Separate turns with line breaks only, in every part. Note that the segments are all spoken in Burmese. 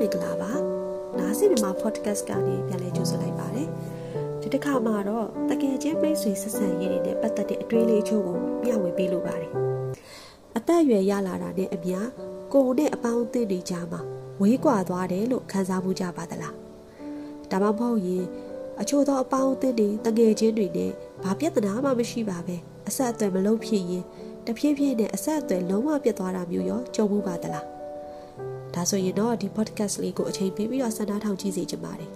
မင်္ဂလာပါနားစီမြန်မာ podcast ကနေပြန်လည်ကြိုဆိုလိုက်ပါတယ်ဒီတစ်ခါမှာတော့တကယ်ချင်းမိတ်ဆွေဆက်ဆံရေးတွေနဲ့ပတ်သက်တဲ့အတွေးလေးချို့ကိုမျှဝေပေးလိုပါတယ်အသက်အရွယ်ရလာတာနဲ့အမျှကိုယ်နဲ့အပေါင်းအသင်းတွေကြားမှာဝေးကွာသွားတယ်လို့ခံစားမှုကြပါသလားဒါမှမဟုတ်ရင်အချို့သောအပေါင်းအသင်းတွေတကယ်ချင်းတွေနဲ့ဘာပြဿနာမှမရှိပါပဲအဆက်အသွယ်မလုပ်ဖြစ်ရင်တဖြည်းဖြည်းနဲ့အဆက်အသွယ်လုံးဝပြတ်သွားတာမျိုးရောကြုံမှုပါသလား ဒါဆိုရင်တော့ဒီ podcast လေးကိုအချိန်ပေးပြီးတော့စံနာထောင်ကြည့်စေချင်ပါတယ်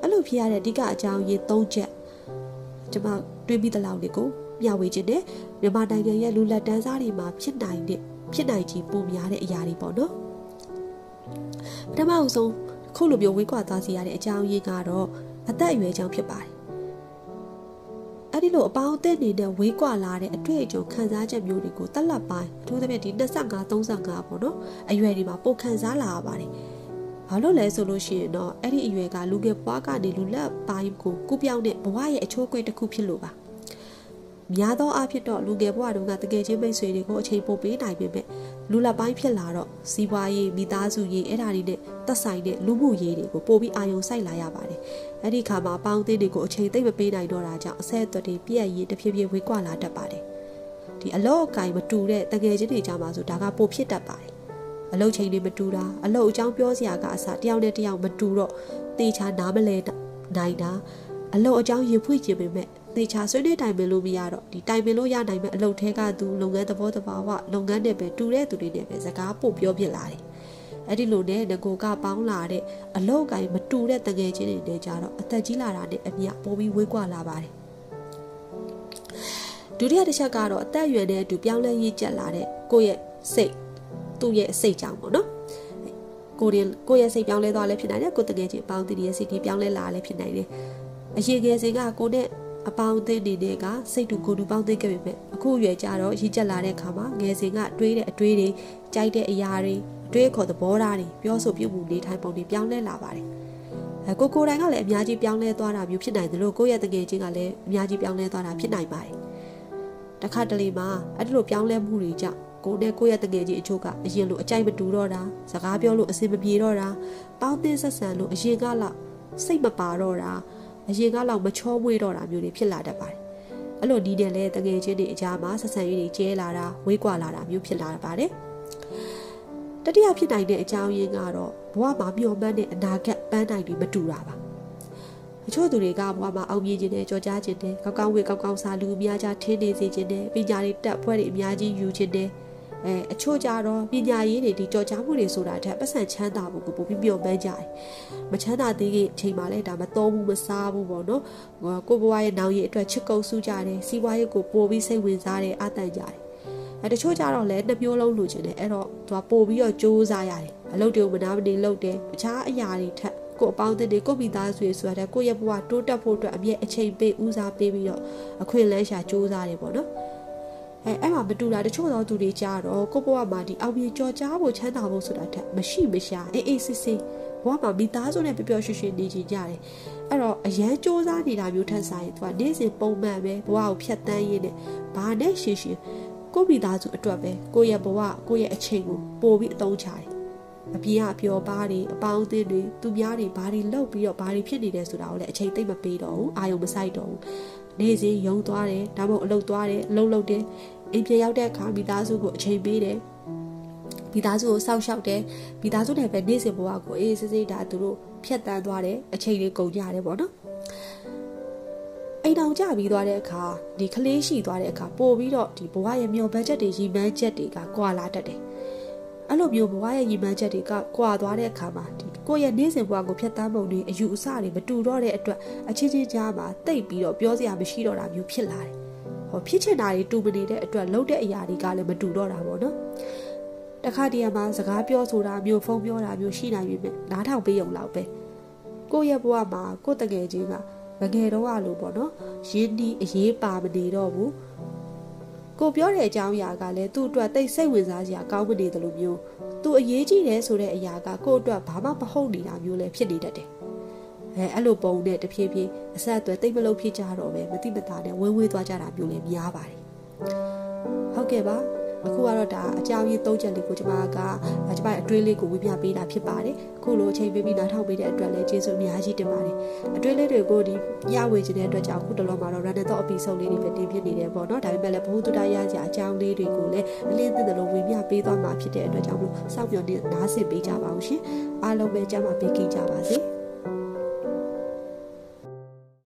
အဲ့လိုဖြစ်ရတဲ့အဓိကအကြောင်းရင်း၃ချက်ကျွန်မတွေးပြီးတဲ့လောက်လေးကိုမျှဝေခြင်းနဲ့မြန်မာနိုင်ငံရဲ့လူလက်တန်းစားတွေမှာဖြစ်နိုင်တဲ့ဖြစ်နိုင်ခြင်းပုံများတဲ့အရာတွေပေါ့နော်ပထမအဆုံးခုလိုမျိုးဝေးကွာသွားစီရတဲ့အကြောင်းရင်းကတော့အသက်အရွယ်ကြောင့်ဖြစ်ပါတယ် အဲ့ဒီလိုအပေါင်းအသင်းနေနဲ့ဝေးကွာလာတဲ့အတွေ့အကြုံခံစားချက်မျိုးတွေကိုတက်လက်ပိုင်းအထူးသဖြင့်ဒီ25 35ပေါ့နော်အရွယ်တွေမှာပိုခံစားလာရပါတယ်။ဘာလို့လဲဆိုလို့ရှိရင်တော့အဲ့ဒီအရွယ်ကလူငယ်ဘွားကနေလူလက်ပိုင်းကိုကုပြောင်းတဲ့ဘဝရဲ့အချိုးကွင်းတစ်ခုဖြစ်လို့ပါ။ များသောအားဖြင့်တော့လူငယ်ဘဝတုန်းကတကယ်ချင်းမိတ်ဆွေတွေကိုအချိန်ပိုပေးနိုင်ပေမဲ့လူလက်ပိုင်းဖြစ်လာတော့စီးပွားရေးမိသားစုရေးအဲ့ဒါတွေနဲ့သက်ဆိုင်တဲ့လူမှုရေးတွေကိုပိုပြီးအာရုံစိုက်လာရပါတယ်။အဲ့ဒီခါမှာပေါင်းသင်းတွေကိုအချိန်သိမ့်မပေးနိုင်တော့တာကြောင့်အဆက်အသွယ်တွေပြည့်ရည်တဖြည်းဖြည်းဝေးကွာလာတတ်ပါတယ်။ဒီအလော့အကင်မတူတဲ့တကယ်ချင်းတွေကြမှာဆိုဒါကပိုဖြစ်တတ်ပါတယ်။အလုတ်ချိန်တွေမတူတာအလုတ်အကြောင်းပြောစရာကအစားတယောက်နဲ့တယောက်မတူတော့တေချာနားမလဲနိုင်တာအလုတ်အကြောင်းရင်ဖွင့်ခြင်းပေမဲ့ သေချာဆွေးနွေးတိုင်ပင်လို့မရတော့ဒီတိုင်ပင်လို့ရနိုင်မဲ့အလုပ်ထဲကသူလုပ်ငန်းသဘောတဘာဝလုပ်ငန်းနဲ့ပဲတူတဲ့သူတွေနဲ့ပဲစကားပို့ပြောပြလာတယ်အဲ့ဒီလိုနဲ့ငကိုကပေါင်းလာတဲ့အလောက်ကိုင်မတူတဲ့တငယ်ချင်းတွေနဲ့ကြတော့အသက်ကြီးလာတာနဲ့အမျှပိုပြီးဝေးကွာလာပါတယ်ဒုတိယတစ်ချက်ကတော့အသက်အရွယ်နဲ့အတူပြောင်းလဲရေးကျက်လာတဲ့ကိုယ့်ရဲ့စိတ်သူ့ရဲ့စိတ်ကြောင့်ပေါ့နော်ကိုရင်ကိုယ့်ရဲ့စိတ်ပြောင်းလဲသွားလဲဖြစ်နိုင်တယ်ကိုယ်တကယ်ချင်းပေါင်းတည်ရဲ့စိတ်ကြီးပြောင်းလဲလာလဲဖြစ်နိုင်တယ်အရင်ကစဉ်ကကိုနဲ့ အပေါင်းအသင်းတွေနဲ့ကစိတ်တူကိုယ်တူပေါင်းသိခဲ့ပေမဲ့အခုရွယ်ကြတော့ရည်ကျက်လာတဲ့အခါမှာငယ်စဉ်ကတွေးတဲ့အတွေးတွေကြိုက်တဲ့အရာတွေအတွေးခေါ်သဘောထားတွေပြောဆိုပြုမှုနေထိုင်ပုံတွေပြောင်းလဲလာပါတယ်အဲကိုကိုတိုင်းကလည်းအများကြီးပြောင်းလဲသွားတာမျိုးဖြစ်နိုင်တယ်လို့ကိုယ့်ရဲ့တငယ်ချင်းကလည်းအများကြီးပြောင်းလဲသွားတာဖြစ်နိုင်ပါတယ်တခါတလေမှာအဲ့ဒီလိုပြောင်းလဲမှုတွေကြောင့်ကိုနဲ့ကိုယ့်ရဲ့တငယ်ချင်းအချို့ကအရင်လိုအကြိုက်မတူတော့တာစကားပြောလို့အဆင်မပြေတော့တာပေါင်းသင်းဆက်ဆံလို့အရင်ကလောက်စိတ်မပါတော့တာ အရင်ကလောက်မချောမွေ့တော့တာမျိုးတွေဖြစ်လာတတ်ပါတယ်။အဲ့လိုဒီနဲ့လဲတငယ်ချင်းတွေအကြားမှာဆက်ဆံရေးတွေကျဲလာတာဝေးကွာလာတာမျိုးဖြစ်လာပါတယ်။တတိယဖြစ်နိုင်တဲ့အကြောင်းရင်းကတော့ဘဝမှာမျှော်မှန်းတဲ့အနာဂတ်ပန်းနိုင်တွေမတူတာပါ။အချို့သူတွေကဘဝမှာအောင်မြင်ခြင်းနဲ့ကြော်ကြားခြင်းနဲ့ကောက်ကောက်ဝေကောက်ကောက်စားလူအများကြားထင်းနေစေခြင်းနဲ့ပညာတွေတက်ဖွဲ့တွေအများကြီးယူခြင်းနဲ့ အဲအချို့ကြတော့ပညာရေးတွေဒီကြော်ကြားမှုတွေဆိုတာထက်ပတ်စံချမ်းသာမှုကိုပိုပြီးမျှော်မှန်းကြတယ်။မချမ်းသာသေးခင်အချိန်မှာလည်းဒါမတော်ဘူးမစားဘူးပေါ့နော်။ကိုဘွားရဲ့နောင်ရည်အတွက်ချစ်ကုပ်စုကြတယ်။စီးပွားရေးကိုပိုပြီးစိတ်ဝင်စားတယ်အတန်ကြတယ်။အဲတချို့ကြတော့လည်းနှစ်မျိုးလုံးလိုချင်တယ်အဲ့တော့သူကပို့ပြီးတော့စူးစမ်းရတယ်။အလုပ်တွေကိုမနာမနေလုပ်တယ်။အခြားအရာတွေထက်ကိုအပေါင်းအသင်းတွေကိုမိသားစုတွေဆိုတဲ့ကိုယ့်ရဲ့ဘဝတိုးတက်ဖို့အတွက်အမြဲအချိန်ပေးဦးစားပေးပြီးတော့အခွင့်အလမ်းရှာစူးစမ်းတယ်ပေါ့နော်။ အဲအဲ့မှာမတူတာတချို့သောသူတွေကြားတော့ကိုဘဝမှာဒီအောင်မြင်ကြော်ကြားဖို့ချမ်းသာဖို့ဆိုတာထက်မရှိမရှာအေးအေးစစ်စစ်ဘဝမှာမိသားစုနဲ့ပျော်ပျော်ရွှင်ရွှင်နေကြကြတယ်အဲ့တော့အရန်စ조사နေတာမျိုးထက်ဆိုင်သူကနေ့စဉ်ပုံမှန်ပဲဘဝကိုဖြတ်တန်းရင်းနဲ့ဘာနဲ့ရှင်းရှင်းကိုမိသားစုအတွက်ပဲကိုရဲ့ဘဝကိုရဲ့အချိန်ကိုပို့ပြီးအသုံးချတယ်အပြင်ကပျော်ပါးတွေအပေါင်းအသင်းတွေသူများတွေဘာတွေလှုပ်ပြီးတော့ဘာတွေဖြစ်နေတယ်ဆိုတာကိုလည်းအချိန်သိမ့်မပေးတော့ဘူးအာယုံမဆိုင်တော့ဘူးနေ့စဉ်ယုံသွားတယ်ဒါမှမဟုတ်အလုပ်သွားတယ်အလုပ်လုပ်တယ် အိမ်ပြန်ရောက်တဲ့အခါမိသားစုကိုအချိန်ပေးတယ်မိသားစုကိုစောင့်ရှောက်တယ်မိသားစုနဲ့ပဲနေ့စဉ်ဘဝကိုအေးစစ်စစ်ဒါသူတို့ဖြတ်တန်းသွားတယ်အချိန်လေးကုန်ကြတယ်ပေါ့နော်အိမ်တော်ကြပြီးသွားတဲ့အခါဒီကလေးရှိသွားတဲ့အခါပို့ပြီးတော့ဒီဘဝရဲ့မျောဘတ်ချက်တွေရီမန်းချက်တွေကကွာလာတတ်တယ်အဲ့လိုမျိုးဘဝရဲ့ရီမန်းချက်တွေကကွာသွားတဲ့အခါမှာဒီကိုယ့်ရဲ့နေ့စဉ်ဘဝကိုဖြတ်တန်းပုံတွေအယူအဆတွေမတူတော့တဲ့အတွက်အချင်းချင်းကြားမှာတိတ်ပြီးတော့ပြောစရာမရှိတော့တာမျိုးဖြစ်လာတယ် ဟောဖြစ်ချင်တာတွေတူမနေတဲ့အတွက်လှုပ်တဲ့အရာတွေကလည်းမတူတော့တာပေါ့နော်တခါတည်းမှာစကားပြောဆိုတာမျိုးဖုန်းပြောတာမျိုးရှိနိုင်ပြီမဲ့နားထောင်ပေးရုံလောက်ပဲကိုယ့်ရဲ့ဘဝမှာကိုယ့်တကယ်ချင်းကငငယ်တော့အလိုပေါ့နော်ရင်းနှီးအရေးပါမနေတော့ဘူးကိုပြောတဲ့အကြောင်းအရာကလည်းသူ့အတွက်တိတ်စိတ်ဝင်စားစရာကောင်းမနေတယ်လို့မျိုးသူအရေးကြီးတယ်ဆိုတဲ့အရာကကိုယ့်အတွက်ဘာမှမဟုတ်နေတာမျိုးလည်းဖြစ်နေတတ်တယ် အဲအဲ့လိုပုံနဲ့တဖြည်းဖြည်းအဆက်အသွယ်တိတ်မလို့ဖြစ်ကြတော့ပဲမတိမတာနဲ့ဝင်းဝေးသွားကြတာမျိုးလည်းများပါတယ်ဟုတ်ကဲ့ပါအခုကတော့ဒါအကြောင်းရင်း၃ချက်လေးကိုကျွန်မကကျွန်မအတွင်းလေးကိုဝေပြပေးတာဖြစ်ပါတယ်အခုလိုအချိန်ပေးပြီးနားထောင်ပေးတဲ့အတွက်လည်းကျေးဇူးအများကြီးတင်ပါတယ်အတွင်းလေးတွေကိုဒီညဝေခြင်းတဲ့အတွက်ကြောင့်အခုတလောမှာတော့ random တော့အပီဆုံးလေးတွေပဲတင်ပြနေတယ်ပေါ့နော်ဒါပေမဲ့လည်းဘ ഹു တုတရကြအကြောင်းလေးတွေကိုလည်းအလင်းသစ်သလိုဝေပြပေးသွားမှာဖြစ်တဲ့အတွက်ကြောင့်မို့စောင့်မျှော်နေနားဆင်ပေးကြပါဦးရှင်အားလုံးပဲကြမ်းပါပေးကြပါစေ